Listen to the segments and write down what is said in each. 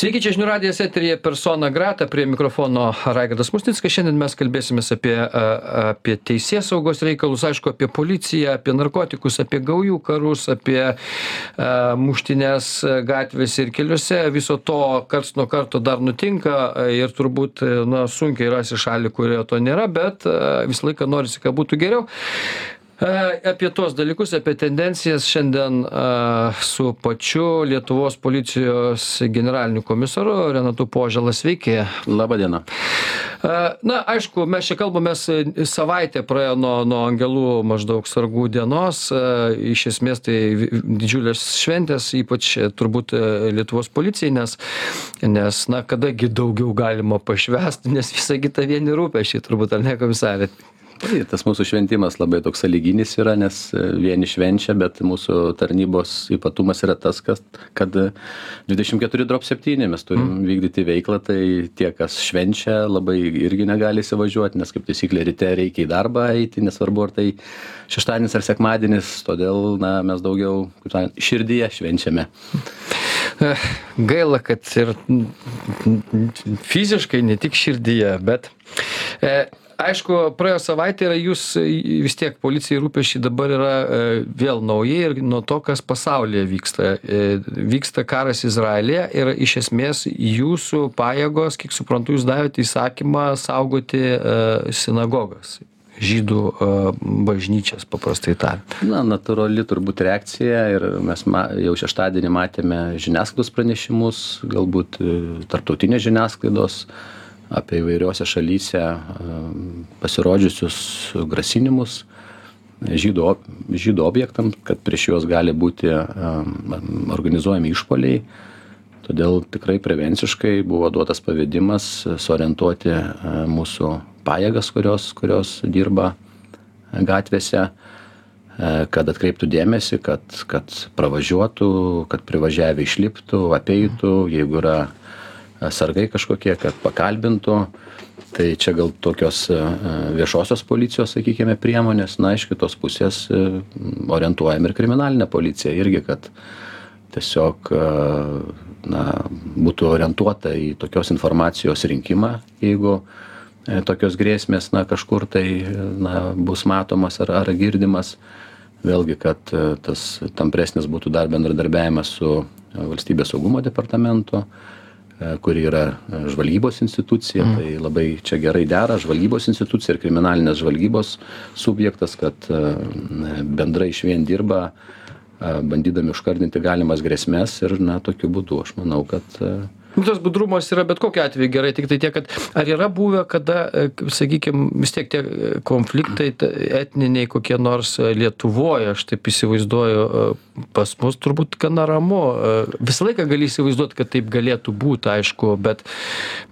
Sveiki, čia žinių radijas eterija persona grata, prie mikrofono Raigardas Musnickas. Šiandien mes kalbėsime apie, apie teisės saugos reikalus, aišku, apie policiją, apie narkotikus, apie gaujų karus, apie uh, muštinės gatvėse ir keliuose. Viso to karts nuo karto dar nutinka ir turbūt na, sunkiai rasi šalį, kurioje to nėra, bet visą laiką norisi, kad būtų geriau. Apie tuos dalykus, apie tendencijas šiandien su pačiu Lietuvos policijos generaliniu komisaru Renatu Požėlą. Sveiki. Labadiena. Na, aišku, mes čia kalbamės savaitę praėjo nuo, nuo angelų maždaug sargų dienos. Iš esmės tai didžiulės šventės, ypač turbūt Lietuvos policijai, nes, nes na, kadagi daugiau galima pašvesti, nes visą kitą vieni rūpešiai turbūt, ar ne, komisarė? Tai tas mūsų šventimas labai toks sąlyginis yra nes e, vieni švenčia bet mūsų tarnybos ypatumas yra tas kad kad dvidešim keturi drop septyni mes turim Mm. vykdyti veiklą tai tie kas švenčia labai irgi negali įsivažiuot nes kaip taisyklė ryte reikia į darbą eiti nesvarbu ar tai šeštadienis ar sekmadienis todėl na mes daugiau kaip sakant širdyje švenčiame Gaila, kad ir fiziškai, ne tik širdyje, bet e, aišku, praėjo savaitė ir jūs vis tiek policijai rūpešiai dabar yra e, vėl nauji ir nuo to, kas pasaulyje vyksta. E, vyksta karas Izraelėje ir iš esmės jūsų pajėgos, kiek suprantu, jūs davėte įsakymą saugoti e, sinagogas žydų e, bažnyčias, paprastai tariant. na natūrali turbūt reakcija ir mes ma jau šeštadienį matėme žiniasklaidos pranešimus galbūt e, tarptautinės žiniasklaidos apie įvairiose šalyse em, pasirodžiusius grasinimus žydų žydų objektam kad prieš juos gali būti em, organizuojami išpuoliai. Todėl tikrai prevenciškai buvo duotas pavedimas suorientuoti e, mūsų pajėgas kurios kurios dirba gatvėse e, kad atkreiptų dėmesį kad kad pravažiuotų kad privažiavę išliptų apeitų. Jeigu yra e, sargai kažkokie kad pakalbintų. Tai čia gal tokios e, viešosios policijos sakykime priemonės. Na iš kitos pusės e, orientuojam ir kriminalinę policiją irgi kad tiesiog e, na būtų orientuota į tokios informacijos rinkimą jeigu e, tokios grėsmės na kažkur tai na bus matomas ar ar girdimas. Vėlgi kad e, tas tampresnis būtų dar bendradarbiavimas su valstybės saugumo departamentu. e, kuri yra e, žvalgybos institucija. Tai labai čia gerai dera žvalgybos institucija ir kriminalinės žvalgybos subjektas kad e, bendrai išvien dirba a, bandydami užkardinti galimas grėsmes ir na tokiu būdu aš manau kad e, Nu, tas budrumas yra bet kokiu atveju gerai, tik tai tiek, kad ar yra buvę, kada, sakykime, vis tiek tie e, konfliktai ta- etniniai kokie nors e, Lietuvoje, aš taip įsivaizduoju, e, pas mus turbūt gana ramu. E, Visą laiką gali įsivaizduoti, kad taip galėtų būti, aišku, bet,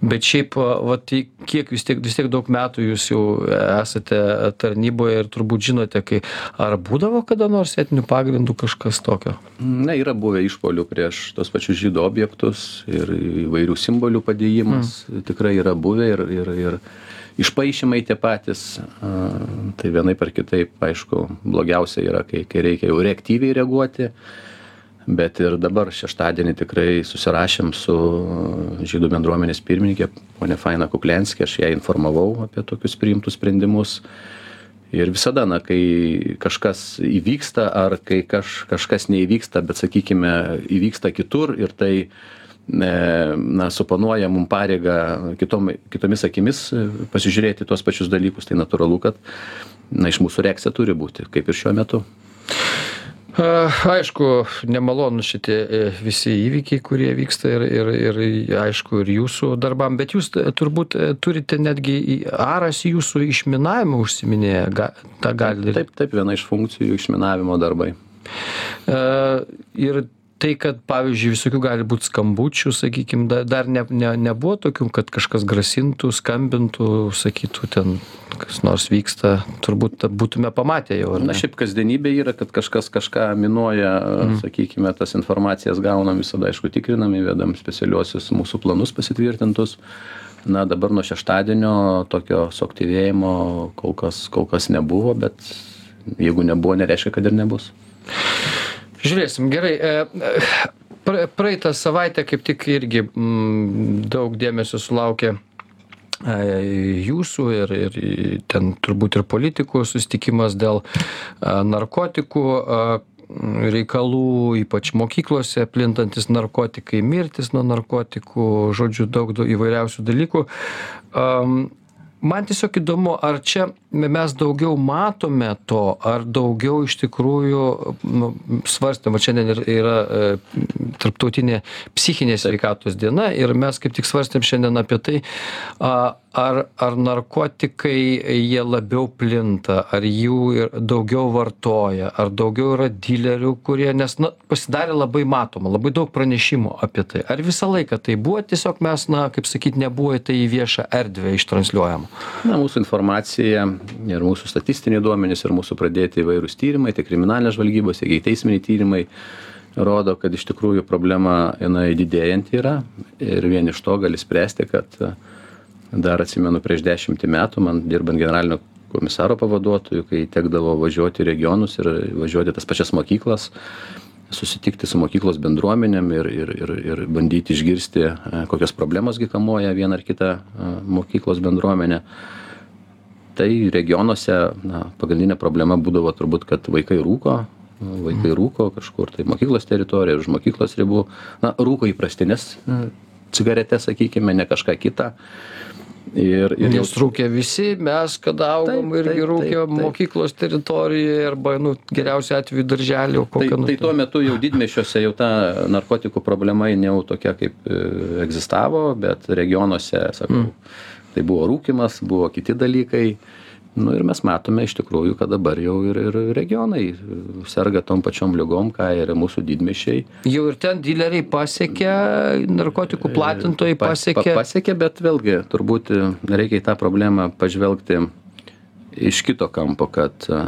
bet šiaip, e, va, tai kiek vis tiek, vis tiek daug metų jūs jau esate tarnyboje ir turbūt žinote, kai ar būdavo kada nors etinių pagrindų kažkas tokio? na yra buvę išpuolių prieš tuos pačius žydų objektus ir įvairių simbolių padėjimas tikrai yra buvę ir ir ir išpaišymai tie patys tai vienaip ar kitaip aišku blogiausia yra kai kai reikia jau reaktyviai reaguoti bet ir dabar šeštadienį tikrai susirašėm su žydų bendruomenės pirmininke ponia faina kuklianski aš ją informavau apie tokius priimtus sprendimus. Ir visada na kai kažkas įvyksta ar kai kaž kažkas neįvyksta bet sakykime įvyksta kitur ir tai e, na suponuoja mum pareigą kitom kitomis akimis e, pasižiūrėti tuos pačius dalykus tai natūralu kad na iš mūsų reakcija turi būti kaip ir šiuo metu Aišku, nemalonu šitie e, visi įvykiai, kurie vyksta ir, ir, ir aišku, ir jūsų darbam, bet jūs e, turbūt e, turite netgi aras jūsų išminavimą užsiminėję, ga, tą gali daryti. taip taip viena iš funkcijų išminavimo darbai E, Ir tai, kad, pavyzdžiui, visokių gali būti skambučių, sakykime, dar, dar ne, ne, nebuvo tokių, kad kažkas grasintų, skambintų, sakytų, ten kas nors vyksta, turbūt būtume pamatę jau. ar na ne? šiaip kasdienybė yra kad kažkas kažką minuoja sakykime tas informacijas gaunam visada aišku tikrinam įvedam specialiuosius mūsų planus pasitvirtintus na dabar nuo šeštadienio tokio suaktyvėjimo kol kas kol kas nebuvo bet jeigu nebuvo nereiškia kad ir nebus Žiūrėsim, gerai. e, e, pra- pra praeitą savaitę kaip tik irgi mm, daug dėmesio sulaukė e, jūsų ir, ir ten turbūt ir politikų susitikimas dėl a, narkotikų reikalų, ypač mokyklose plintantis narkotikai, mirtis nuo narkotikų, žodžiu, daug įvairiausių dalykų. Um, man tiesiog įdomu ar čia mes daugiau matome to ar daugiau iš tikrųjų nu svarstėm vat šiandien ir yra e, tarptautinė psichinės sveikatos diena ir mes kaip tik svarstėm šiandien apie tai a ar ar narkotikai jie labiau plinta ar jų ir daugiau vartoja ar daugiau yra dilerių kurie nes na pasidarė labai matoma labai daug pranešimų apie tai. Ar visą laiką taip buvo tiesiog mes na kaip sakyt nebuvo tai į viešą erdvę ištransliuojama na mūsų informacija ir mūsų statistiniai duomenys ir mūsų pradėti įvairūs tyrimai tiek kriminalinės žvalgybos tiek ikiteisminiai tyrimai rodo kad iš tikrųjų problema jinai didėjanti yra ir vien iš to gali spręsti kad dar atsimenu prieš dešimtį metų man dirbant generalinio komisaro pavaduotoju kai tekdavo važiuoti regionus ir važiuoti tas pačias mokyklas susitikti su mokyklos bendruomenėm ir ir ir ir bandyti išgirsti kokios problemos gi kamuoja vieną ar kitą mokyklos bendruomenę tai regionuose na pagrindinė problema būdavo turbūt kad vaikai rūko vaikai rūko kažkur tai mokyklos teritorijoj už mokyklos ribų. Na rūko įprastines cigaretes sakykime ne kažką kitą ir ir Nes rūkė visi, mes, kada augom, Taip, irgi taip, rūkė taip, taip. mokyklos teritorijoje arba, nu, geriausiu atveju darželį, o Tai, nu, tai tuo metu jau didmešiuose jau ta narkotikų problema jau tokia kaip e, egzistavo, bet regionuose, sakau, tai buvo rūkimas, buvo kiti dalykai. Nu ir mes matome iš tikrųjų, kad dabar jau ir, ir regionai e, serga tom pačiom lygom, ką ir mūsų didmešiai. Jau ir ten dileriai pasiekė, narkotikų platintojai Pa- pasiekė. Pa, pasiekė, bet vėlgi turbūt e, reikia į tą problemą pažvelgti iš kito kampo, kad a,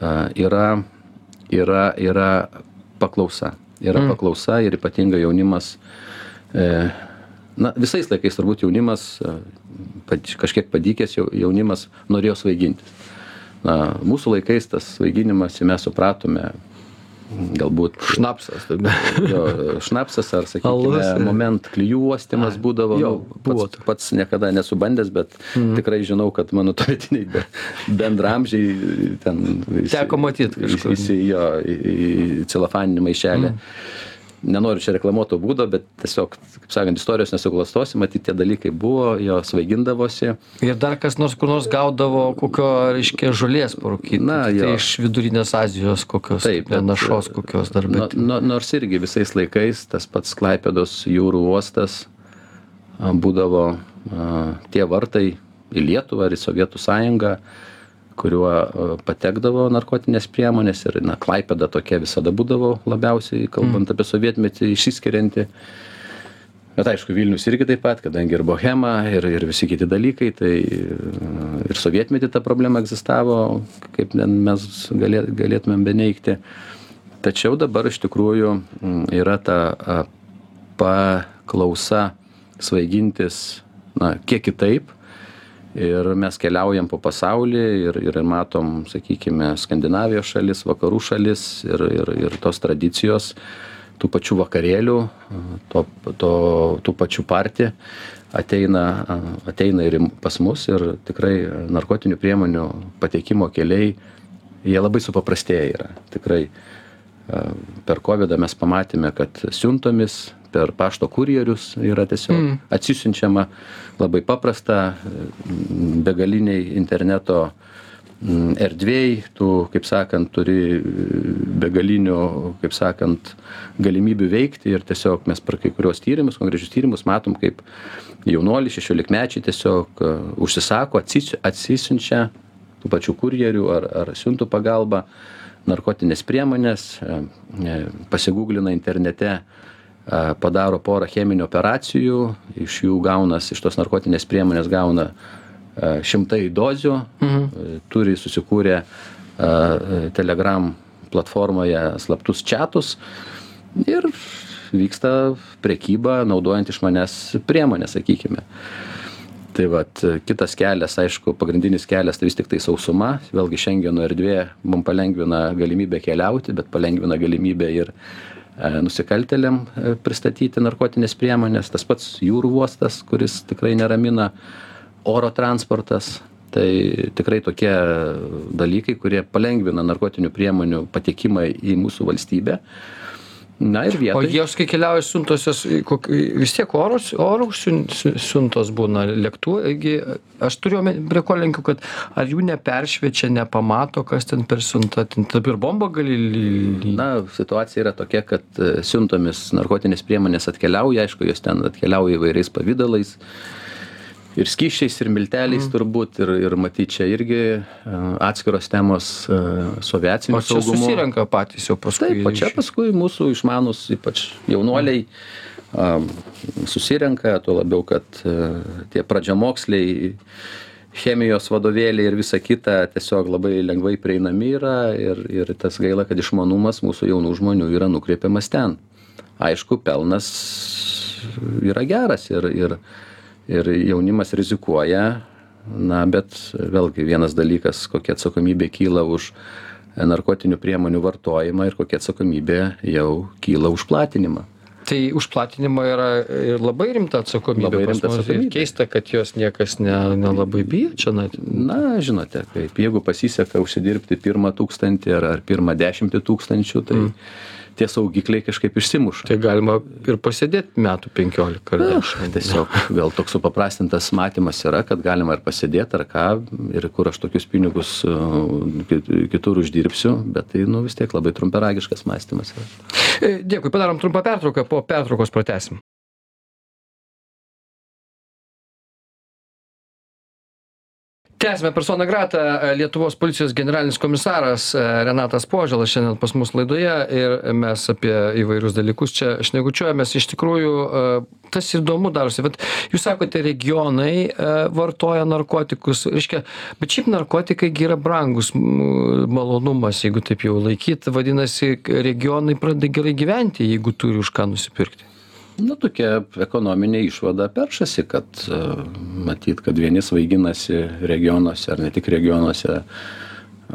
a, yra, yra, yra paklausa. Yra mm. paklausa ir ypatingai jaunimas. E, na, visais laikais turbūt jaunimas, pat- kažkiek padykęs jau- jaunimas norėjo svaigintis. Na, mūsų laikais tas svaiginimas, mes supratome, galbūt Šnapsas. jo šnapsas ar sakykime moment Ai, būdavo jo, nu, buvo pats, pats niekada nesu bandęs bet tikrai žinau kad mano tuometiniai be- bendraamžiai ten Teko matyt kažkur. visi jo į, celofaninį maišelį nenoriu čia reklamuot to būdo bet tiesiog kaip sakant istorijos nesuklastosi matyt tie dalykai buvo jo svaigindavosi Ir dar kas nors kur nors gaudavo kokio, reiškia, žolės parūkyti. Na, tai iš vidurinės Azijos kokios. Taip, bet, Našos kokios dar, bet. no, nors irgi visais laikais tas pats Klaipėdos jūrų uostas būdavo a, tie vartai į Lietuvą ir į Sovietų sąjungą, kuriuo a, patekdavo narkotinės priemonės ir na, Klaipėda tokia visada būdavo labiausiai, kalbant apie sovietmetį, išsiskirianti. Bet aišku, Vilnius irgi taip pat, kadangi ir Bohema, ir, ir visi kiti dalykai, tai a, ir sovietmetį ta problema egzistavo, kaip mes galė, galėtumėm beneigti. Tačiau dabar iš tikrųjų mm, yra ta paklausa svaigintis, na, kiek kitaip. Ir mes keliaujam po pasaulį ir, ir matom, sakykime, Skandinavijos šalis, vakarų šalis ir, ir, ir tos tradicijos, tų pačių vakarėlių, to, to, tų pačių partijų ateina, ateina ir pas mus ir tikrai narkotinių priemonių pateikimo keliai, jie labai supaprastėję yra. Tikrai per COVID mes pamatėme, kad siuntomis per pašto kurjerius yra tiesiog mm. atsisiunčiama labai paprasta, begaliniai interneto mm, erdvėjai, tu, kaip sakant, turi begalinių, kaip sakant, galimybių veikti ir tiesiog mes per kai kurios tyrimus, konkrečius tyrimus matom, kaip jaunuoliai, šešiolikmečiai tiesiog uh, užsisako, atsis, atsisiunčia tų pačių kurjerių ar, ar siuntų pagalba narkotinės priemonės, e, e, pasigūglina internete, e, padaro porą cheminių operacijų, iš jų gaunas, iš tos narkotinės priemonės gauna šimtai dozių, mhm. turi susikūrę Telegram platformoje slaptus čatus ir vyksta prekyba naudojant išmanes priemonės, sakykime. Tai vat, kitas kelias, aišku, pagrindinis kelias tai vis tik tai sausuma, vėlgi Šengeno erdvė mums palengvina galimybę keliauti, bet palengvina galimybę ir nusikaltėliam pristatyti narkotinės priemonės, tas pats jūrų uostas, kuris tikrai neramina, oro transportas. Tai tikrai tokie dalykai, kurie palengvina narkotinių priemonių patekimą į mūsų valstybę na ir o vietoj jos kai keliauja siuntos jos kok vis tiek siun siu siuntos būna lėktuvai aš turiu prie ko lenkiu kad ar jų neperšviečia nepamato kas ten per siunta ten taip ir bombą gali na situacija yra tokia kad e, siuntomis narkotinės priemonės atkeliauja aišku jos ten atkeliauja įvairiais pavidalais ir skysčiais ir milteliais Mhm. turbūt ir ir matyt čia irgi e, atskiros temos e, su aviaciniu o čia saugumu susirenka patys jau paskui Taip, o čia paskui mūsų išmanus, ypač jaunuoliai, am, susirenka, tuo labiau, kad e, tie pradžiamoksliai, chemijos vadovėliai ir visa kita tiesiog labai lengvai prieinami yra ir, ir tas gaila, kad išmanumas mūsų jaunų žmonių yra nukreipiamas ten. Aišku, pelnas yra geras ir, ir, ir jaunimas rizikuoja, na, bet vėlgi vienas dalykas, kokia atsakomybė kyla už narkotinių priemonių vartojimą ir kokia atsakomybė jau kyla už platinimą. tai už platinimą yra ir labai rimta atsakomybė Labai rimta mus ir atsakomybė. keista kad jos niekas ne nelabai bijo čia na Na, žinote, kaip jeigu pasiseka užsidirbti pirmą tūkstantį ar, ar pirmą dešimtį tūkstančių, tai mm. Tie saugikliai kažkaip išsimuša. tai galima ir pasėdėt metų penkiolika ar dešimt Tiesiog gal toks supaprastintas matymas yra, kad galima ir pasėdėti ar ką, ir kur aš tokius pinigus kit- kitur uždirbsiu, bet tai nu, vis tiek labai trumperagiškas mąstymas yra. E, Dėkui, padarom trumpą pertrauką, po pertraukos pratęsim. Tęsime persona grata Lietuvos policijos generalinis komisaras e, Renatas Požėlas šiandien pas mus laidoje ir mes apie įvairius dalykus čia šnekučiuojamės. Iš tikrųjų, e, tas įdomu darosi, bet jūs sakote, regionai e, vartoja narkotikus, reiškia, bet šiaip narkotikai gi yra brangus malonumas, jeigu taip jau laikyti, vadinasi, regionai pradeda gerai gyventi, jeigu turi už ką nusipirkti. Nu, tokia ekonominė išvada peršasi, kad uh, matyt, kad vieni svaiginasi regionuose ar ne tik regionuose.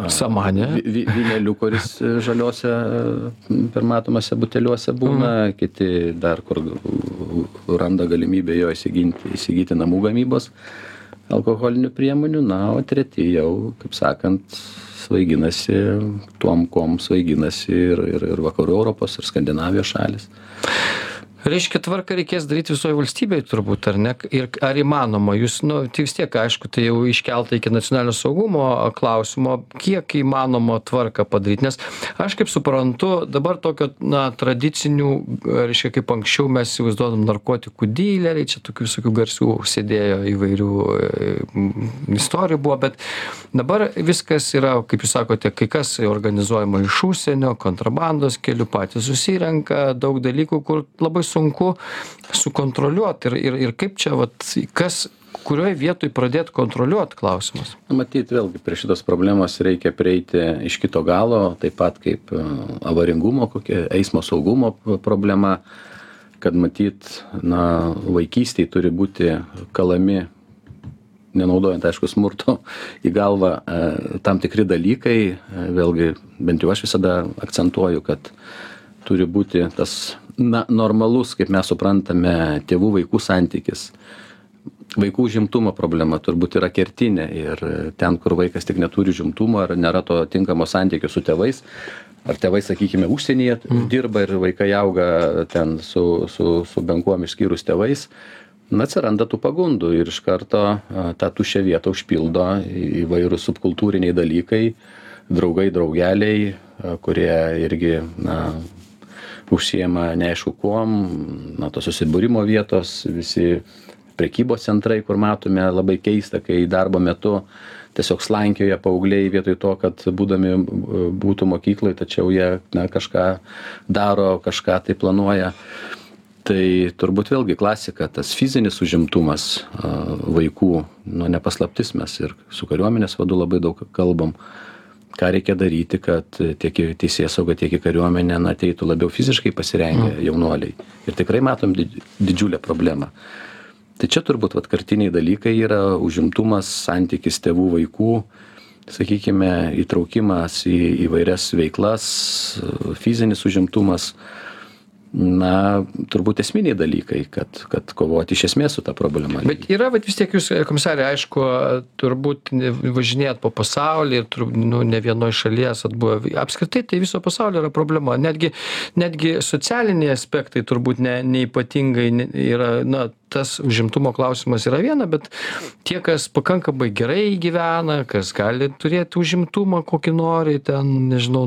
Samanė. Vi- vi- Vynelių, kuris e, žaliuose e, per matomose buteliuose būna, mm. kiti dar kur randa galimybę jo įsiginti, įsigyti namų gamybos alkoholinių priemonių, na, o treti jau, kaip sakant, svaiginasi tuom, kuom svaiginasi ir, ir, ir vakarų Europos, ir Skandinavijos šalis. Reiškia, tvarką reikės daryti visoje valstybėje turbūt, ar ne? Ir ar įmanoma, jūs, nu, tai vis tiek, aišku, tai jau iškelta iki nacionalinio saugumo klausimo, kiek įmanoma tvarką padaryti, nes aš kaip suprantu, dabar tokio, na, tradicinių, reiškia, kaip anksčiau mes įsivaizduodam narkotikų dyleriai, čia tokių visokių garsių sėdėjo įvairių istorijų buvo, bet dabar viskas yra, kaip jūs sakote, kai kas organizuojama iš užsienio, kontrabandos kelių patys susirenka, daug dalykų, kur labai sunku sukontroliuoti ir, ir, ir kaip čia, vat, kas, kurioje vietoje pradėti kontroliuoti klausimas. Matyt, vėlgi prie šitos problemos reikia prieiti iš kito galo, taip pat kaip e, avaringumo, kokia eismo saugumo problema, kad matyt, na, vaikystėje turi būti kalami, nenaudojant, aišku, smurto į galvą, e, tam tikri dalykai, e, vėlgi, bent jau aš visada akcentuoju, kad turi būti tas, na, normalus, kaip mes suprantame, tėvų vaikų santykis vaikų užimtumo problema turbūt yra kertinė ir ten, kur vaikas tik neturi užimtumo ar nėra to tinkamo santykio su tėvais, ar tėvai, sakykime, užsienyje mm. dirba ir vaikai auga ten su, su, su benkuom išskyrus tėvais, na, atsiranda tų pagundų ir iš karto tą tuščią vietą užpildo įvairūs subkultūriniai dalykai, draugai, draugeliai, kurie irgi, na, užsiema neaišku kuom, na, tos susibūrimo vietos, visi prekybos centrai, kur matome labai keista, kai darbo metu tiesiog slankioja paaugliai vietoj to, kad būdami e, būtų mokykloje, tačiau jie na, kažką daro, kažką tai planuoja. Tai turbūt vėlgi klasika, tas fizinis užimtumas a, vaikų, nu nepaslaptis mes ir su kariuomenės vadu labai daug kalbam, ką reikia daryti, kad tiek į teisės saugą, tiek į kariuomenę na, ateitų labiau fiziškai pasirengę jaunuoliai. Ir tikrai matom did- didžiulę problemą. Tai čia turbūt vat, kartiniai dalykai yra užimtumas, santykis tėvų vaikų, sakykime, įtraukimas į įvairias veiklas, fizinis užimtumas. Na turbūt esminiai dalykai kad kad kovoti iš esmės su ta problema Bet yra, bet vis tiek jūs, komisarė, aišku, turbūt važinėjat po pasaulį ir tur, nu, ne vienoje šalyje esat buvę. Apskritai tai viso pasaulio yra problema. Netgi, netgi socialiniai aspektai turbūt ne, neipatingai ne- yra, na, tas užimtumo klausimas yra viena, bet tie, kas pakankamai gerai gyvena, kas gali turėti užimtumą kokį nori, ten, nežinau,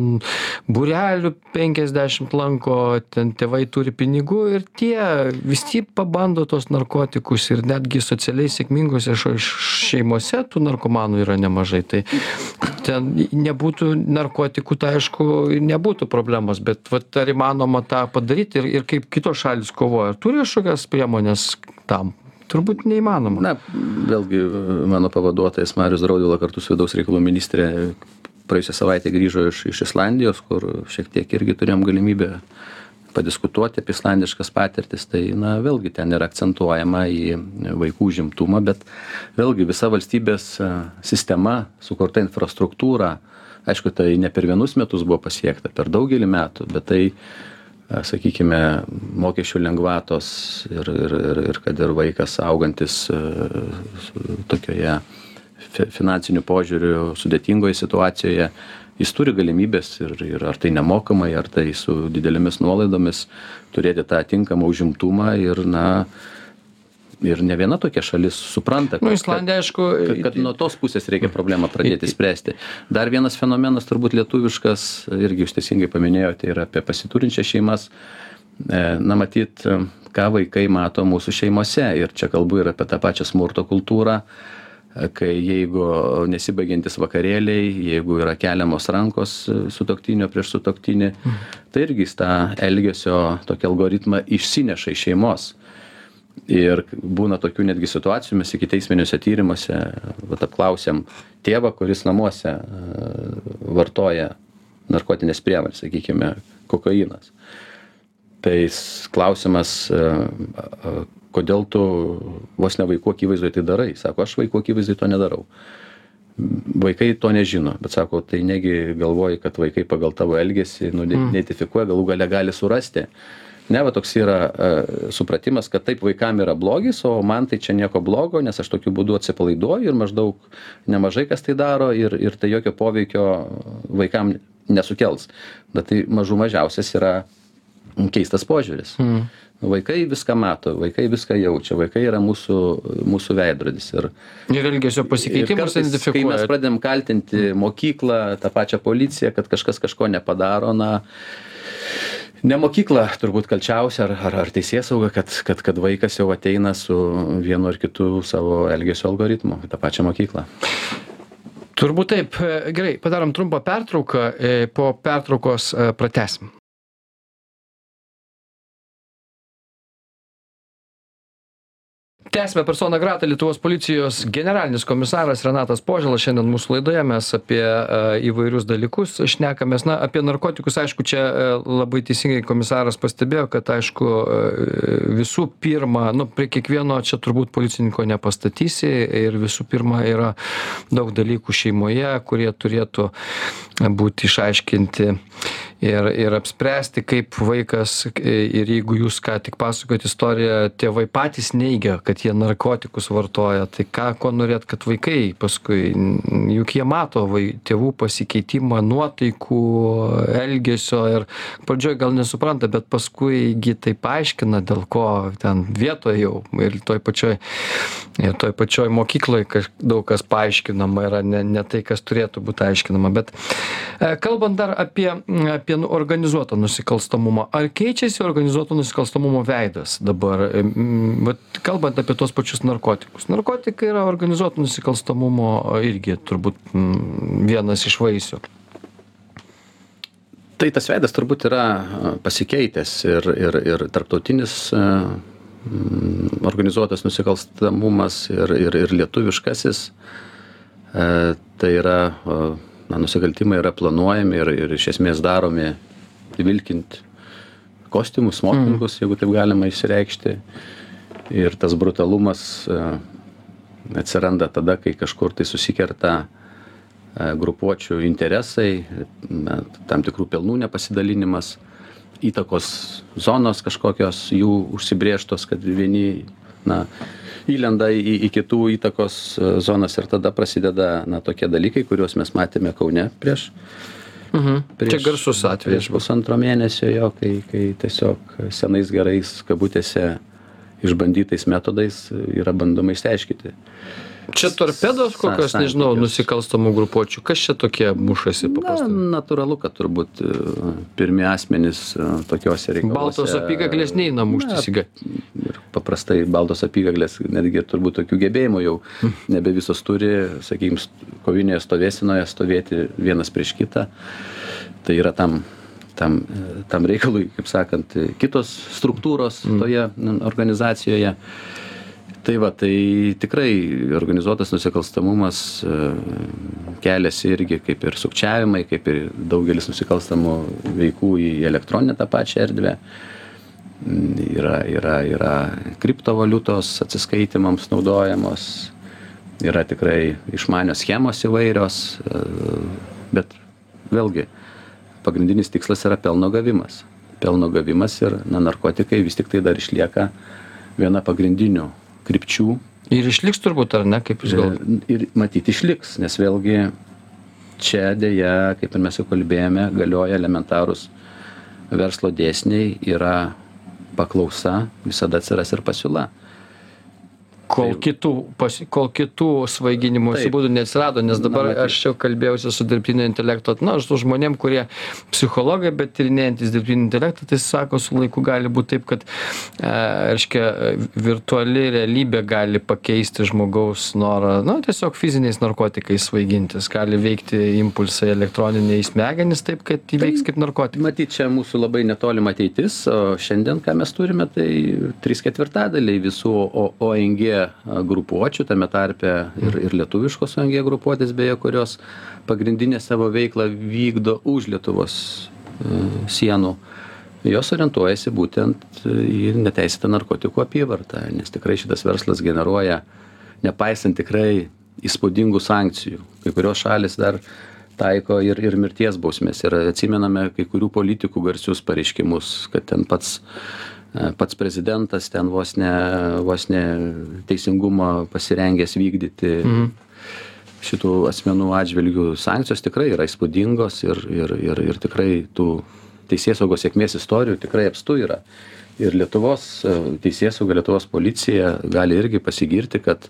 burelių 50 lanko, ten tėvai turi pinigų ir tie vis tiek pabando tos narkotikus ir netgi socialiai sėkmingose šeimose tų narkomanų yra nemažai. Tai ten nebūtų narkotikų, tai aišku, nebūtų problemos, bet vat, ar įmanoma tą padaryti ir, ir kaip kitos šalis kovoja, turi kažkokias priemonės tam? Turbūt neįmanoma. na vėlgi mano pavaduotojas marius draudvila kartu su vidaus reikalų ministre praėjusią savaitę grįžo iš iš islandijos kur šiek tiek irgi turėjom galimybę padiskutuoti apie islandiškas patirtis tai na vėlgi ten yra akcentuojama į vaikų užimtumą bet vėlgi visa valstybės a, sistema sukurta infrastruktūra aišku tai ne per vienus metus buvo pasiekta per daugelį metų bet tai sakykime mokesčių lengvatos ir ir ir ir kad ir vaikas augantis tokioje fi finansiniu požiūriu sudėtingoje situacijoje jis turi galimybes ir ir ar tai nemokamai ar tai su didelėmis nuolaidomis turėti tą tinkamą užimtumą ir na ir ne viena tokia šalis supranta Nu, kad- Islandija, aišku, kad, kad nuo tos pusės reikia problemą pradėti spręsti. Dar vienas fenomenas turbūt lietuviškas, irgi jūs teisingai paminėjote, yra apie pasiturinčias šeimas. E, Na, matyt, ką vaikai mato mūsų šeimose. Ir čia kalbu ir apie tą pačią smurto kultūrą, kai jeigu nesibaigiantis vakarėliai, jeigu yra keliamos rankos sutoktinio prieš sutoktinį, tai irgi jis tą elgesio tokį algoritmą išsineša iš šeimos ir būna tokių netgi situacijų mes ikiteisminiuose tyrimuose vat apklausėm tėvą kuris namuose e, vartoja narkotines priemones sakykime kokainas. Tai klausimas e, kodėl tu vos ne vaikų akivaizdoj tai darai? Sako aš vaikų akivaizdoj to nedarau. Vaikai to nežino bet sako tai negi galvoji kad vaikai pagal tavo elgesį nu ne neidentifikuoja galų gale gali surasti ne va toks yra a, supratimas kad taip vaikam yra blogis o man tai čia nieko blogo nes aš tokiu būdu atsipalaiduoju ir maždaug nemažai kas tai daro ir ir tai jokio poveikio vaikam nesukels. Bet tai mažų mažiausias yra keistas požiūris. Vaikai viską mato vaikai viską jaučia vaikai yra mūsų mūsų veidrodis ir Ir elgesio pasikeitimus kartais, kai mes identifikuoja. pradedam kaltinti mokyklą, tą pačią policiją, kad kažkas kažko nepadaro, na, ne mokykla turbūt kalčiausia ar, ar, ar teisėsauga, kad, kad, kad vaikas jau ateina su vienu ar kitu savo elgesio algoritmu į tą pačią mokyklą. Turbūt taip. Gerai, padarom trumpą pertrauką. e, Po pertraukos e, pratesim. Tęsime persona grata Lietuvos policijos generalinis komisaras Renatas Požėlas. Šiandien mūsų laidoje mes apie e, įvairius dalykus šnekamės. Na, apie narkotikus, aišku, čia e, labai teisingai komisaras pastebėjo, kad, aišku, e, visų pirma, nu, prie kiekvieno čia turbūt policininko nepastatysi ir visų pirma yra daug dalykų šeimoje, kurie turėtų būti išaiškinti ir, ir apspręsti, kaip vaikas ir jeigu jūs ką tik pasakojot istoriją, tėvai patys neigia, kad jie narkotikus vartoja, tai ką, ko norėt, kad vaikai paskui, juk jie mato vai, tėvų pasikeitimą, nuotaikų, elgesio ir pradžioj gal nesupranta, bet paskui gi tai paaiškina, dėl ko ten vietoje jau ir toj pačioj, ir toj pačioj mokykloje kaž- daug kas paaiškinama yra, ne, ne tai, kas turėtų būti aiškinama. Bet e, kalbant dar apie, apie nu- organizuotą nusikalstamumą, ar keičiasi organizuoto nusikalstamumo veidas dabar, vat kalbant apie tos pačius narkotikus. Narkotikai yra organizuoto nusikalstamumo irgi turbūt vienas iš vaisių. Tai tas veidas turbūt yra pasikeitęs ir, ir, ir tarptautinis organizuotas nusikalstamumas ir, ir, ir lietuviškasis. E, Tai yra, na, nusikaltimai yra planuojami ir, ir iš esmės daromi vilkint kostiumus, smokingus, jeigu taip galima išsireikšti. Ir tas brutalumas a, atsiranda tada, kai kažkur tai susikerta e, grupuočių interesai, tam tikrų pelnų nepasidalinimas. įtakos zonos kažkokios jų užsibrėžtos, kad vieni, na, įlenda į, į kitų įtakos e, zonas ir tada prasideda, na, tokie dalykai, kuriuos mes matėme Kaune prieš. Mhm. Čia garsus atvejis. Prieš pusantro mėnesio jo, kai, kai tiesiog senais gerais kabutėse išbandytais metodais yra bandoma išsiaiškinti Čia torpedos kokios, nežinau, nusikalstamų grupuočių. Kas čia tokie mušasi Na, paprastai? natūralu, kad turbūt e, pirmi asmenys e, tokiuose reikaluose. Baltos apykaklės neina muštis į gatvę. Ir paprastai baltos apykaklės, netgi turbūt tokių gebėjimų jau nebe visos turi, sakykime, kovinėje stovėsinoje stovėti vienas prieš kitą. Tai yra tam, tam, e, tam reikalui, kaip sakant, kitos struktūros toje n, organizacijoje. Tai va, tai tikrai organizuotas nusikalstamumas e, keliasi irgi kaip ir sukčiavimai, kaip ir daugelis nusikalstamų veikų į elektroninę tą pačią erdvę. Yra, yra, yra kriptovaliutos atsiskaitimams naudojamos, yra tikrai išmanios schemos įvairios, e, bet vėlgi pagrindinis tikslas yra pelno gavimas. Pelno gavimas ir na, narkotikai vis tik tai dar išlieka viena pagrindinių krypčių Ir išliks turbūt, ar ne, kaip jūs galvojate? ir matyti išliks, nes vėlgi čia dėja, kaip ir mes jau kalbėjome, galioja elementarūs verslo dėsniai, yra paklausa, visada atsiras ir pasiūla. Kol kitų, pas, kol kitų svaiginimosi būdų neatsirado, nes dabar aš čia kalbėjausi su dirbtinio intelekto, na, su žmonėm, kurie psichologai, bet tyrinėjantis dirbtinį intelektą, tai sako, su laiku gali būti taip, kad, e, reiškia, virtuali realybė gali pakeisti žmogaus norą, na, tiesiog fiziniais narkotikais svaigintis, gali veikti impulsai elektroniniai į smegenis taip, kad įveiks kaip narkotikai. Matyt, čia mūsų labai netolima ateitis, o šiandien, ką mes turime, tai 3 ketvirtadaliai visų O- ONG grupuočių, tame tarpe ir, ir lietuviškos ONG grupuotės, beje, kurios pagrindinę savo veiklą vykdo už Lietuvos e, sienų. Jos orientuojasi būtent į neteisėtą narkotikų apyvartą, nes tikrai šitas verslas generuoja, nepaisant tikrai įspūdingų sankcijų. Kai kurios šalis dar taiko ir, ir mirties bausmės. Ir atsimename kai kurių politikų garsius pareiškimus, kad ten pats, pats prezidentas ten vos ne, vos ne teisingumą pasirengęs vykdyti Mhm. šitų asmenų atžvilgių sankcijos tikrai yra įspūdingos ir, ir, ir, ir tikrai tų teisėsaugos sėkmės istorijų tikrai apstu yra. Ir Lietuvos e, teisėsauga, Lietuvos policija gali irgi pasigirti, kad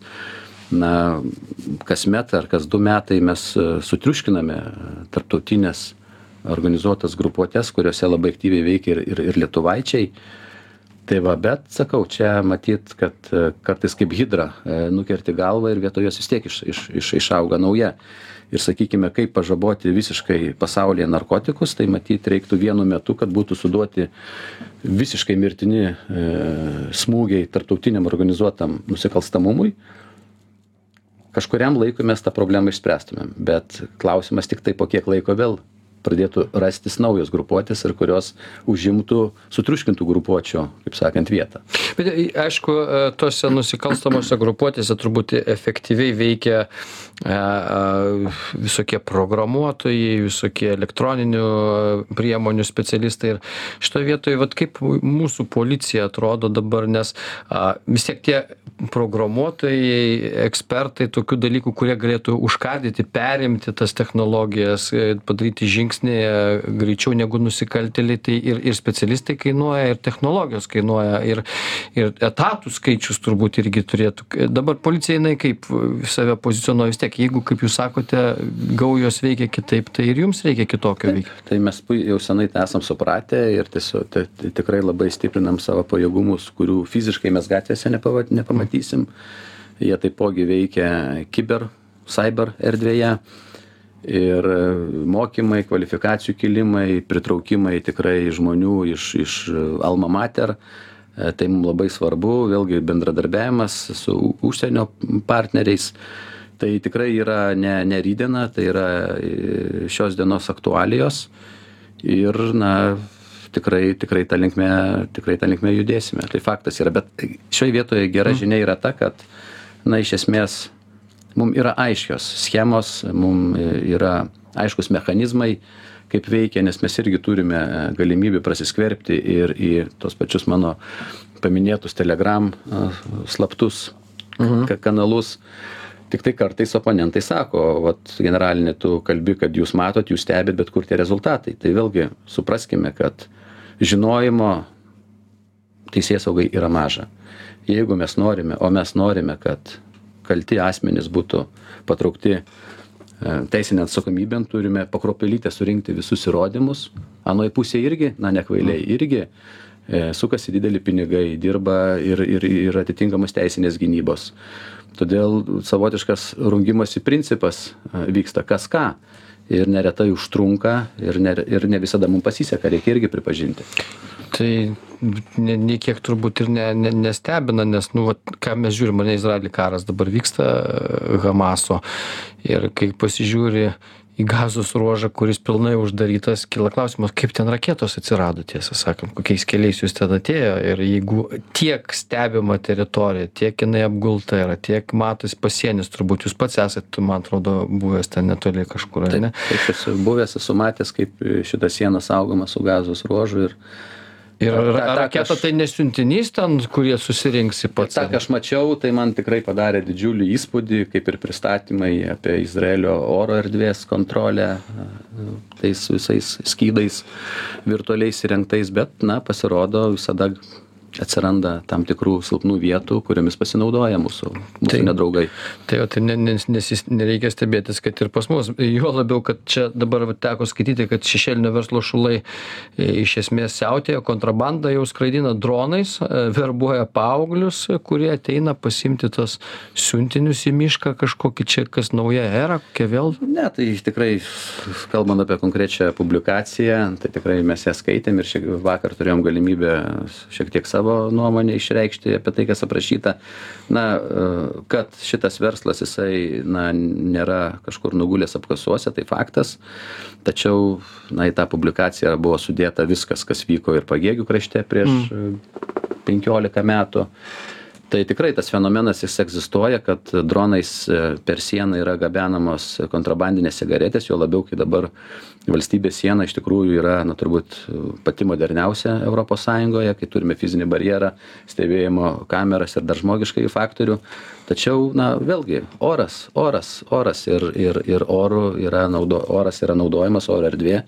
na, kasmet ar kas du metai mes e, sutriuškiname tarptautinės organizuotas grupuotės, kuriuose labai aktyviai veikia ir, ir, ir lietuvaičiai. Tai va, bet sakau, čia matyt, kad e, kartais kaip hidra e, nukerti galvą ir vietoj jos vis tiek iš, iš, iš, išauga nauja. Ir sakykime, kaip pažaboti visiškai pasaulyje narkotikus, tai matyt reiktų vienu metu, kad būtų suduoti visiškai mirtini e, smūgiai tarptautiniam organizuotam nusikalstamumui. Kažkuriam laikui mes tą problemą išspręstumėm, bet klausimas tik tai po kiek laiko vėl pradėtų rastis naujos grupuotės ir kurios užimtų sutriuškintų grupuočių, kaip sakant, vietą. Bet e, aišku, e, tose nusikalstamose grupuotėse turbūt efektyviai veikia e, visokie programuotojai, visokie elektroninių priemonių specialistai. Ir šitoje vietoje, vat, kaip mūsų policija atrodo dabar, nes a, vis tiek tie programuotojai, ekspertai tokių dalykų, kurie galėtų užkardyti, perimti tas technologijas, padaryti žingsnį e, greičiau negu nusikaltėliai, tai ir, ir specialistai kainuoja, ir technologijos kainuoja, ir, ir etatų skaičius turbūt irgi turėtų. Dabar policija jinai kaip save pozicionuoja vis tiek, jeigu, kaip jūs sakote, gaujos veikia kitaip, tai ir jums reikia kitokio veikti. Tai mes pui- jau senai tą esam supratę ir tiesiog tai, tai tikrai labai stiprinam savo pajėgumus, kurių fiziškai mes gatvėse nepamatysim. Jie taipogi veikia kiber, cyber erdvėje. Ir e, mokymai, kvalifikacijų kilimai, pritraukimai tikrai žmonių iš, iš Alma Mater. E, Tai mums labai svarbu, vėlgi bendradarbiavimas su užsienio partneriais. Tai tikrai yra ne, ne rydena, tai yra e, šios dienos aktualijos. Ir, na, tikrai, tikrai tą linkmę, tikrai tą linkmę judėsime. Tai faktas yra. Bet šioje vietoje gera žinia yra ta, kad, na, iš esmės, mums yra aiškios schemos, mums yra aiškus mechanizmai, kaip veikia, nes mes irgi turime e, galimybę prasiskverbti ir į tos pačius mano paminėtus Telegram slaptus mhm. kanalus. Tik tai kartais oponentai sako, vat generalinė, tu kalbi, kad jūs matot, jūs stebit, bet kur tie rezultatai. Tai vėlgi supraskime, kad žinojimo teisės saugai yra maža. Jeigu mes norime, o mes norime, kad kalti asmenys būtų patraukti E, teisinę atsakomybę turime pakropelytę surinkti visus įrodymus. Anoje pusėje irgi, na nekvailiai, mm. irgi e, sukasi dideli pinigai, dirba ir, ir, ir atitinkamos teisinės gynybos. Todėl savotiškas rungimosi principas e, vyksta kas ką ir neretai užtrunka ir ne, ir ne visada mums pasiseka, reikia irgi pripažinti. Tai ne, nei kiek turbūt ir ne, ne, nestebina, nes, nu, vat, ką mes žiūrime, ne Izraelį karas dabar vyksta Hamaso ir kai pasižiūri į gazos ruožą kuris pilnai uždarytas kyla klausimas kaip ten raketos atsirado tiesą sakant kokiais keliais jos ten atėjo. Ir jeigu tiek stebima teritorija tiek jinai apgulta yra tiek matosi pasienis turbūt jūs pats esat man atrodo buvęs ten netoli kažkur ar ne? taip esu buvęs esu matęs kaip šita siena saugoma su gazos ruožu ir Ir raketa tai nesiuntinys ten, kurie susirinks į pats? Ta, ką aš mačiau, tai man tikrai padarė didžiulį įspūdį, kaip ir pristatymai apie Izraelio oro erdvės kontrolę, tais visais skydais virtualiais įrengtais, bet, na, pasirodo, visada atsiranda tam tikrų silpnų vietų, kuriomis pasinaudoja mūsų, mūsų tai, nedraugai. Tai, tai ne, ne, nesis, nereikia stebėtis, kad ir pas mus. Jo labiau, kad čia dabar teko skaityti, kad šešėlinio verslo šulai e, iš esmės siautėjo, kontrabandą jau skraidina dronais, e, verbuoja paauglius, kurie ateina pasimti tos siuntinius į mišką kažkokį čia, kas nauja era, kokia vėl. Ne, tai tikrai, kalbant apie konkrečią publikaciją, tai tikrai mes ją skaitėm ir šiek, vakar turėjom galimybę šiek tiek savo savo nuomonę išreikšti apie tai, kas aprašyta. Na, e, kad šitas verslas jisai na, nėra kažkur nugulęs apkasuose, tai faktas. Tačiau na, į tą publikaciją buvo sudėta viskas, kas vyko ir pagėgių krašte prieš mm. 15 metų tai tikrai tas fenomenas jis egzistuoja kad dronais e, per sieną yra gabenamos kontrabandinės cigaretės juo labiau kai dabar valstybės siena iš tikrųjų yra na turbūt pati moderniausia europos sąjungoje kai turime fizinį barjerą stebėjimo kameras ir dar žmogiškąjį faktorių. Tačiau na vėlgi oras oras oras ir ir ir oru yra naudo oras yra naudojamas oro erdvė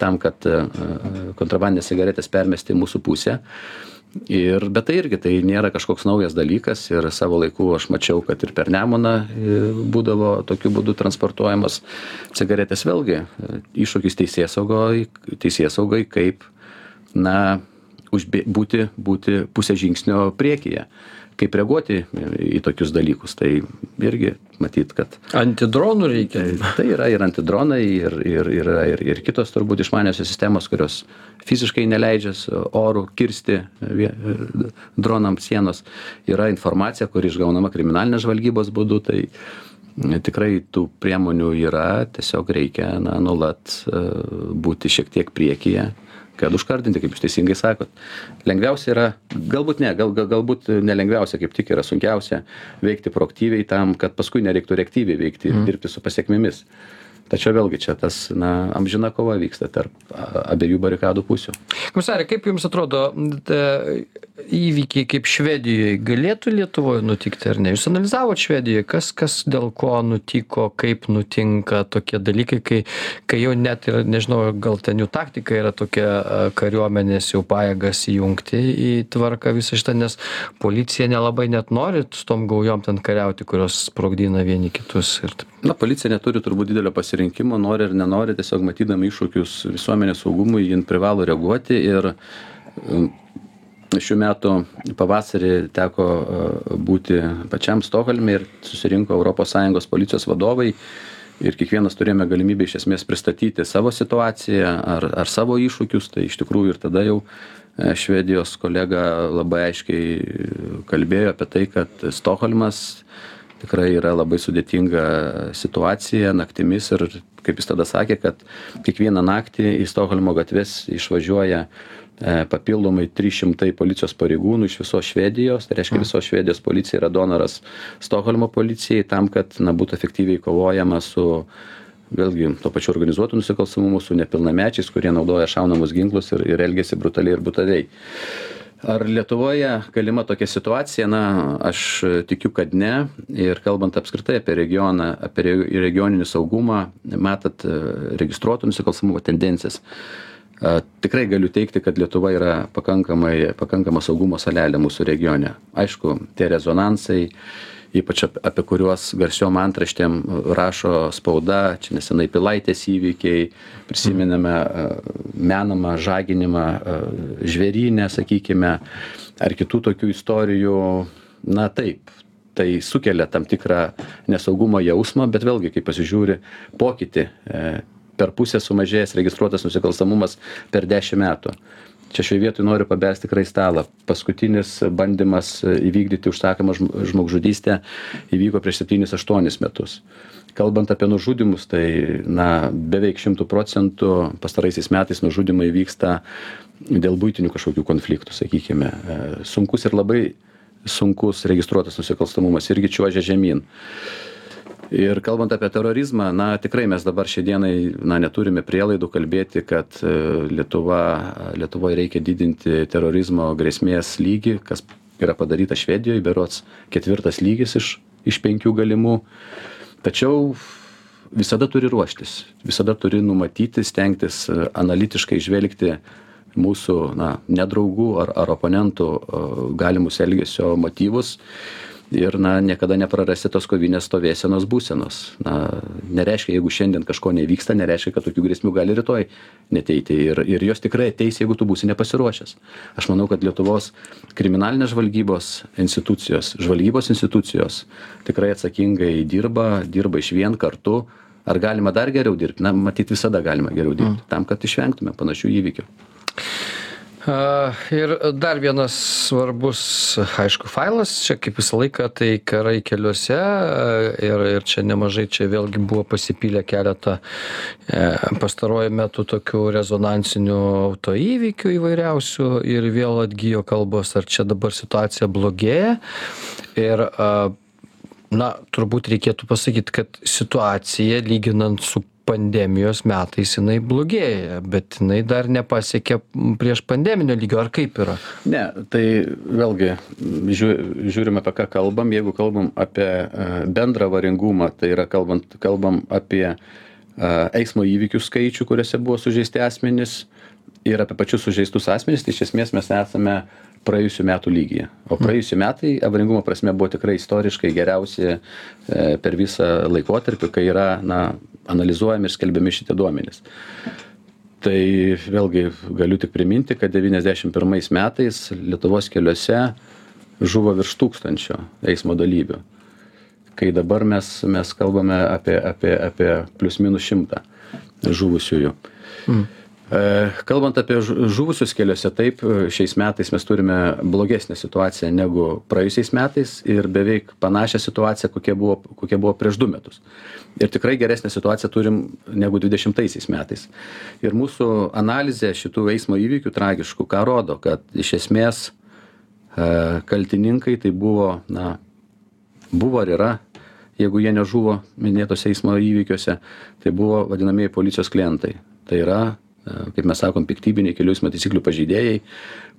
tam kad e, e, kontrabandines cigaretes permesti į mūsų pusę ir bet tai irgi tai nėra kažkoks naujas dalykas ir savo laiku aš mačiau kad ir per nemuną e, būdavo tokiu būdu transportuojamos cigaretės. Vėlgi e, iššūkis teisėsaugoj teisėsaugai kaip na užbė būti būti pusę žingsnio priekyje kaip reaguoti į tokius dalykus. Tai irgi matyt, kad. Antidronų reikia. Tai yra ir antidronai, ir, ir, ir, ir, ir kitos turbūt išmaniosios sistemos, kurios fiziškai neleidžia orų kirsti dronams sienos. Yra informacija, kuri išgaunama kriminalinės žvalgybos būdu. Tai tikrai tų priemonių yra, tiesiog reikia na, nuolat e, būti šiek tiek priekyje kad užkardinti, kaip jūs teisingai sakot. Lengviausia yra, galbūt ne, gal, gal, galbūt nelengviausia, kaip tik yra sunkiausia veikti proaktyviai tam, kad paskui nereiktų reaktyviai veikti ir mm. dirbti su pasiekmėmis tačiau vėlgi čia tas na amžina kova vyksta tarp abiejų barikadų pusių. Komisare kaip jums atrodo įvykiai kaip švedijoj galėtų lietuvoj nutikti ar ne? Jūs analizavot švedijoj kas kas dėl ko nutiko kaip nutinka tokie dalykai kai kai jau net ir nežinau gal ten jų taktika yra tokia kariuomenės jau pajėgas įjungti į tvarką visą šitą nes policija nelabai net nori su tom gaujom ten kariauti kurios sprogdina vieni kitus ir taip na policija neturi turbūt didelio pasirinkimo nori ar nenori tiesiog matydama iššūkius visuomenės saugumui jin privalo reaguoti ir um, šių metų pavasarį teko uh, būti pačiam stokholme ir susirinko sąjungos policijos vadovai ir kiekvienas turėjome galimybę iš esmės pristatyti savo situaciją ar ar savo iššūkius. Tai iš tikrųjų ir tada jau uh, švedijos kolega labai aiškiai kalbėjo apie tai kad stokholmas tikrai yra labai sudėtinga situacija naktimis ir kaip jis tada sakė kad kiekvieną naktį į stokholmo gatves išvažiuoja e, papildomai trys šimtai policijos pareigūnų iš visos švedijos. Tai reiškia visos švedijos policija yra donoras stokholmo policijai tam kad na būtų efektyviai kovojama su vėlgi tuo pačiu organizuotu nusikalstamumu su nepilnamečiais kurie naudoja šaunamus ginklus ir ir elgiasi brutaliai ir brutaliai ar lietuvoje galima tokia situacija? Na aš tikiu kad ne. Ir kalbant apskritai apie regioną apie re regioninį saugumą matot registruoto nusikalstamumo tendencijas. A tikrai galiu teigti kad lietuva yra pakankamai pakankama saugumo salelė mūsų regione. Aišku tie rezonansai ypač apie kuriuos garsiom antraštėm rašo spauda čia nesenai pilaitės įvykiai prisimename menamą žaginimą žvėryne sakykime ar kitų tokių istorijų. Na taip tai sukelia tam tikrą nesaugumo jausmą bet vėlgi kai pasižiūri pokytį e, per pusę sumažėjęs registruotas nusikalstamumas per dešim metų čia šioj vietoj noriu pabelst tikrai stalą. Paskutinis bandymas įvykdyti užsakomą žmogžudystę įvyko prieš septynis aštuonis metus. Kalbant apie nužudymus tai na beveik šimtu procentų pastaraisiais metais nužudymai vyksta dėl buitinių kažkokių konfliktų sakykime. E, sunkus ir labai sunkus registruotas nusikalstamumas irgi čiuožia žemyn ir kalbant apie terorizmą na tikrai mes dabar šiai dienai na neturime prielaidų kalbėti kad e, lietuva lietuvoj reikia didinti terorizmo grėsmės lygį kas yra padaryta švedijoj berods ketvirtas lygis iš iš penkių galimų. Tačiau visada turi ruoštis visada turi numatyti stengtis e, analitiškai žvelgti mūsų na ne draugų ar ar oponentų galimus elgesio motyvus ir na niekada neprarasti tos kovinės stovėsenos būsenos. Na nereiškia jeigu šiandien kažko nevyksta nereiškia kad tokių grėsmių gali rytoj neateiti ir ir jos tikrai ateis jeigu tu būsi nepasiruošęs. Aš manau kad lietuvos kriminalinės žvalgybos institucijos žvalgybos institucijos tikrai atsakingai dirba dirba išvien kartu. Ar galima dar geriau dirbt na matyt visada galima geriau dirbti tam kad išvengtume panašių įvykių a ir dar vienas svarbus aišku failas čia kaip visą laiką tai karai keliuose ir ir čia nemažai čia vėlgi buvo pasipylę keletą e pastaruoju metu tokių rezonansinių autoįvykių įvairiausių ir vėl atgijo kalbos ar čia dabar situacija blogėja. Ir a na turbūt reikėtų pasakyt kad situacija lyginant su pandemijos metais jinai blogėja bet jinai dar nepasiekė prieš pandeminio lygio. Ar kaip yra? Ne tai vėlgi žiū žiūrim apie ką kalbam. Jeigu kalbam apie e, bendrą avaringumą tai yra kalbant kalbam apie e, eismo įvykių skaičių kuriuose buvo sužeisti asmenys ir apie pačius sužeistus asmenis tai iš esmės mes esame praėjusių metų lygyje. O praėjusi metai avaringumo prasme buvo tikrai istoriškai geriausi e, per visą laikotarpį kai yra na analizuojami ir skelbiami šitie duomenys. Tai vėlgi galiu tik priminti kad devyniasdešim pirmais metais lietuvos keliuose žuvo virš tūkstančio eismo dalyvių. Kai dabar mes mes kalbame apie apie apie plius minus šimtą žuvusiųjų. Mm. E, kalbant apie žuvusius keliuose taip šiais metais mes turime blogesnę situaciją negu praėjusiais metais ir beveik panašią situaciją kokia buvo kokia buvo prieš du metus. Ir tikrai geresnę situaciją turim negu dvidešimtaisiais metais. Ir mūsų analizė šitų eismo įvykių tragiškų ką rodo kad iš esmės e, kaltininkai tai buvo na buvo ir yra jeigu jie nežuvo minėtuose eismo įvykiuose tai buvo vadinamieji policijos klientai. Tai yra kaip mes sakom piktybiniai kelių eismo taisyklių pažeidėjai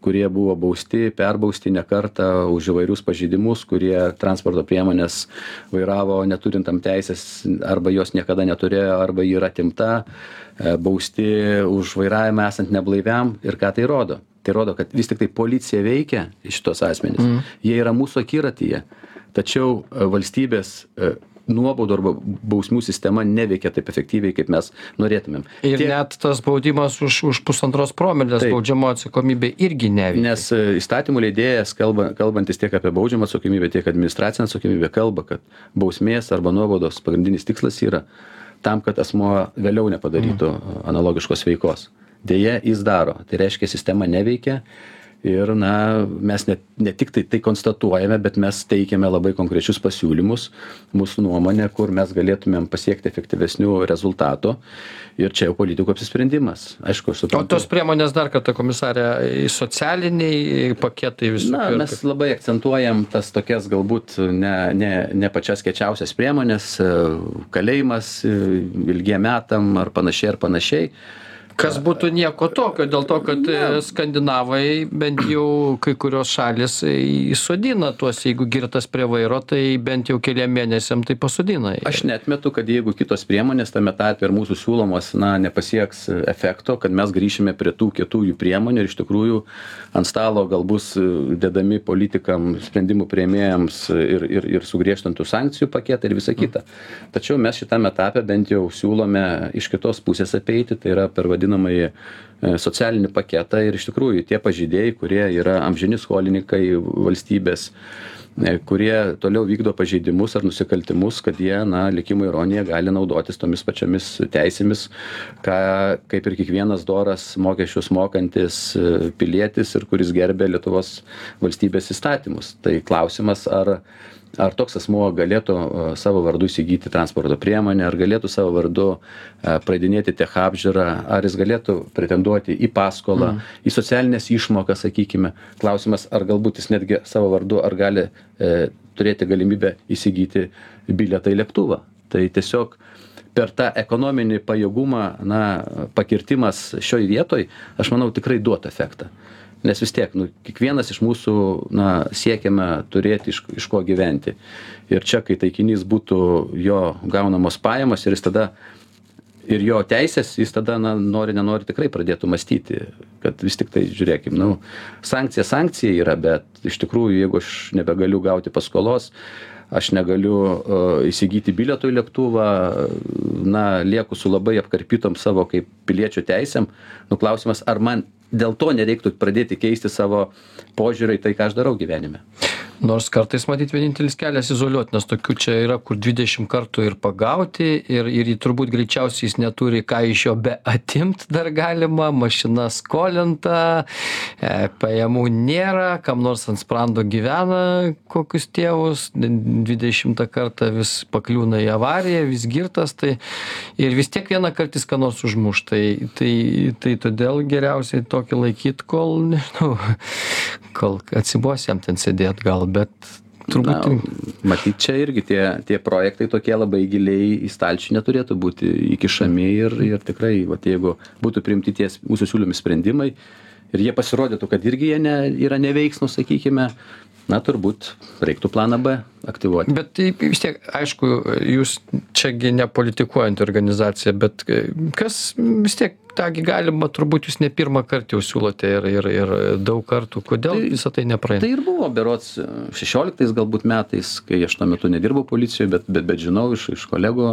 kurie buvo bausti perbausti ne kartą už įvairius pažeidimus kurie transporto priemones vairavo neturint tam teisės arba jos niekada neturėjo arba ji yra atimta e, bausti už vairavimą esant neblaiviam. Ir ką tai rodo? Tai rodo kad vis tiktai policija veikia šituos asmenis mhm. jie yra mūsų akiratyje. Tačiau e, valstybės e, nuobaudų arba bausmių sistema neveikia taip efektyviai kaip mes norėtumėm. Ir net tas baudimas už už pusantros promilės baudžiamoji atsakomybė irgi neveikia. Nes e, įstatymų leidėjas kalba kalbantis tiek apie baudžiamą atsakomybę tiek administracinę atsakomybę kalba kad bausmės arba nuobaudos pagrindinis tikslas yra tam kad asmuo vėliau nepadarytų mm. analogiškos veikos. Deja jis daro. Tai reiškia sistema neveikia ir na mes ne ne tiktai tai konstatuojame bet mes teikiame labai konkrečius pasiūlymus mūsų nuomone kur mes galėtumėm pasiekti efektyvesnių rezultatų. Ir čia jau politikų apsisprendimas. Aišku aš o suprantu tos priemonės dar kartą komisare socialiniai paketai visų na mes labai akcentuojam tas tokias galbūt ne ne ne pačias kiečiausias priemones kalėjimas ilgiem metam ar panašiai ar panašiai kas būtų nieko tokio dėl to kad e, skandinavai bent jau kai kurios šalys e, įsodina tuos jeigu girtas prie vairo tai bent jau keliem mėnesiam tai pasodina. Aš neatmetu kad jeigu kitos priemonės tame tarpe ir mūsų siūlomos na nepasieks efekto kad mes grįšime prie tų kietųjų priemonių ir iš tikrųjų ant stalo gal bus dedami politikam sprendimų priėmėjams ir ir ir sugriežtintų sankcijų paketai ir visa kita. Tačiau mes šitam etape bent jau siūlome iš kitos pusės apeiti tai yra per vadinamąjį e, socialinį paketą ir iš tikrųjų tie pažeidėjai kurie yra amžini skolininkai valstybės e, kurie toliau vykdo pažeidimus ar nusikaltimus kad jie na likimo ironija gali naudotis tomis pačiomis teisėmis ką kaip ir kiekvienas doras mokesčius mokantis e, pilietis ir kuris gerbia lietuvos valstybės įstatymus. Tai klausimas ar ar toks asmuo galėtų savo vardu įsigyti transporto priemonę ar galėtų savo vardu praeidinėti tech apžiūrą ar jis galėtų pretenduoti į paskolą į socialines išmokas sakykime. Klausimas ar galbūt jis netgi savo vardu ar gali e, turėti galimybę įsigyti bilietą į lėktuvą. Tai tiesiog per tą ekonominį pajėgumą na pakirtimas šioj vietoj aš manau tikrai duotų efektą nes vis tiek nu kiekvienas iš mūsų na siekiame turėti iš iš ko gyventi. Ir čia kai taikinys būtų jo gaunamos pajamos ir jis tada ir jo teisės jis tada na nori nenori tikrai pradėtų mąstyti kad vis tiktai žiūrėkim nu sankcija sankcija yra bet iš tikrųjų jeigu aš nebegaliu gauti paskolos aš negaliu įsigyti bilieto į lėktuvą na lieku su labai apkarpytom savo kaip piliečio teisėm nu klausimas ar man dėl to nereiktų pradėti keisti savo požiūrio į tai ką aš darau gyvenime nors kartais matyt vienintelis kelias izoliuot nes tokių čia yra kur dvidešim kartų ir pagauti ir ir turbūt greičiausiai jis neturi ką iš jo beatimt dar galima. Mašina skolinta e pajamų nėra kam nors ant sprando gyvena kokius tėvus dvidešimtą kartą vis pakliūna į avariją vis girtas tai ir vis tiek vienąkart jis ką nors užmuš. Tai tai tai todėl geriausiai tokį laikyt kol nežinau kol atsibos jam ten sėdėt gal bet turbūt matyt čia irgi tie tie projektai tokie labai giliai į stalčių neturėtų būti įkišami ir ir tikrai vat jeigu būtų priimti tie mūsų siūlomi sprendimai ir jie pasirodytų kad irgi jie ne yra neveiksnūs sakykime na turbūt reiktų planą b aktyvuoti. Bet tai vis tiek aišku jūs čia gi ne politikuojanti organizacija bet kas vis tiek tą gi galima turbūt jūs ne pirmąkart jau siūlote ir ir ir daug kartų. Kodėl visa tai nepraeina? tai ir buvo berods šešioliktais galbūt metais kai aš tuo metu nedirbau policijoj bet bet bet žinau iš iš kolegų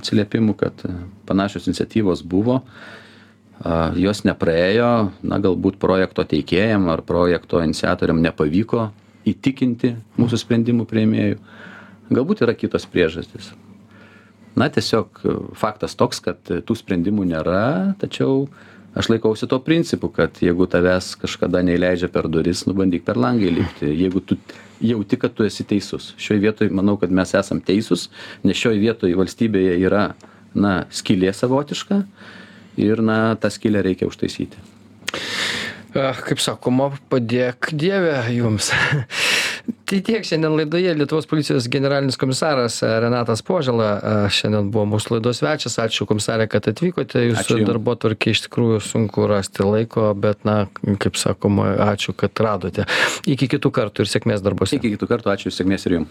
atsiliepimų kad panašios iniciatyvos buvo. Jos nepraėjo na galbūt projekto teikėjam ar projekto iniciatoriam nepavyko įtikinti mūsų sprendimų priėmėjų galbūt yra kitos priežastys. Na tiesiog faktas toks kad tų sprendimų nėra tačiau aš laikausi to principu kad jeigu tavęs kažkada neįleidžia per duris nu bandyk per langą įlipti. Jeigu tu jauti kad tu esi teisus. Šioj vietoj manau kad mes esam teisūs nes šioj vietoj valstybėje yra na skylė savotiška ir na tą skylę reikia užtaisyti kaip sakoma padėk dieve jums. Tai tiek šiandien laidoje lietuvos policijos generalinis komisaras renatas požėla. Šiandien buvo mūsų laidos svečias. Ačiū komisare kad atvykote. Jūsų darbotvarkėj iš tikrųjų sunku rasti laiko bet na kaip sakoma ačiū kad radote. Iki kitų kartų ir sėkmės darbuose. Iki kitų kartų. Ačiū sėkmės ir jum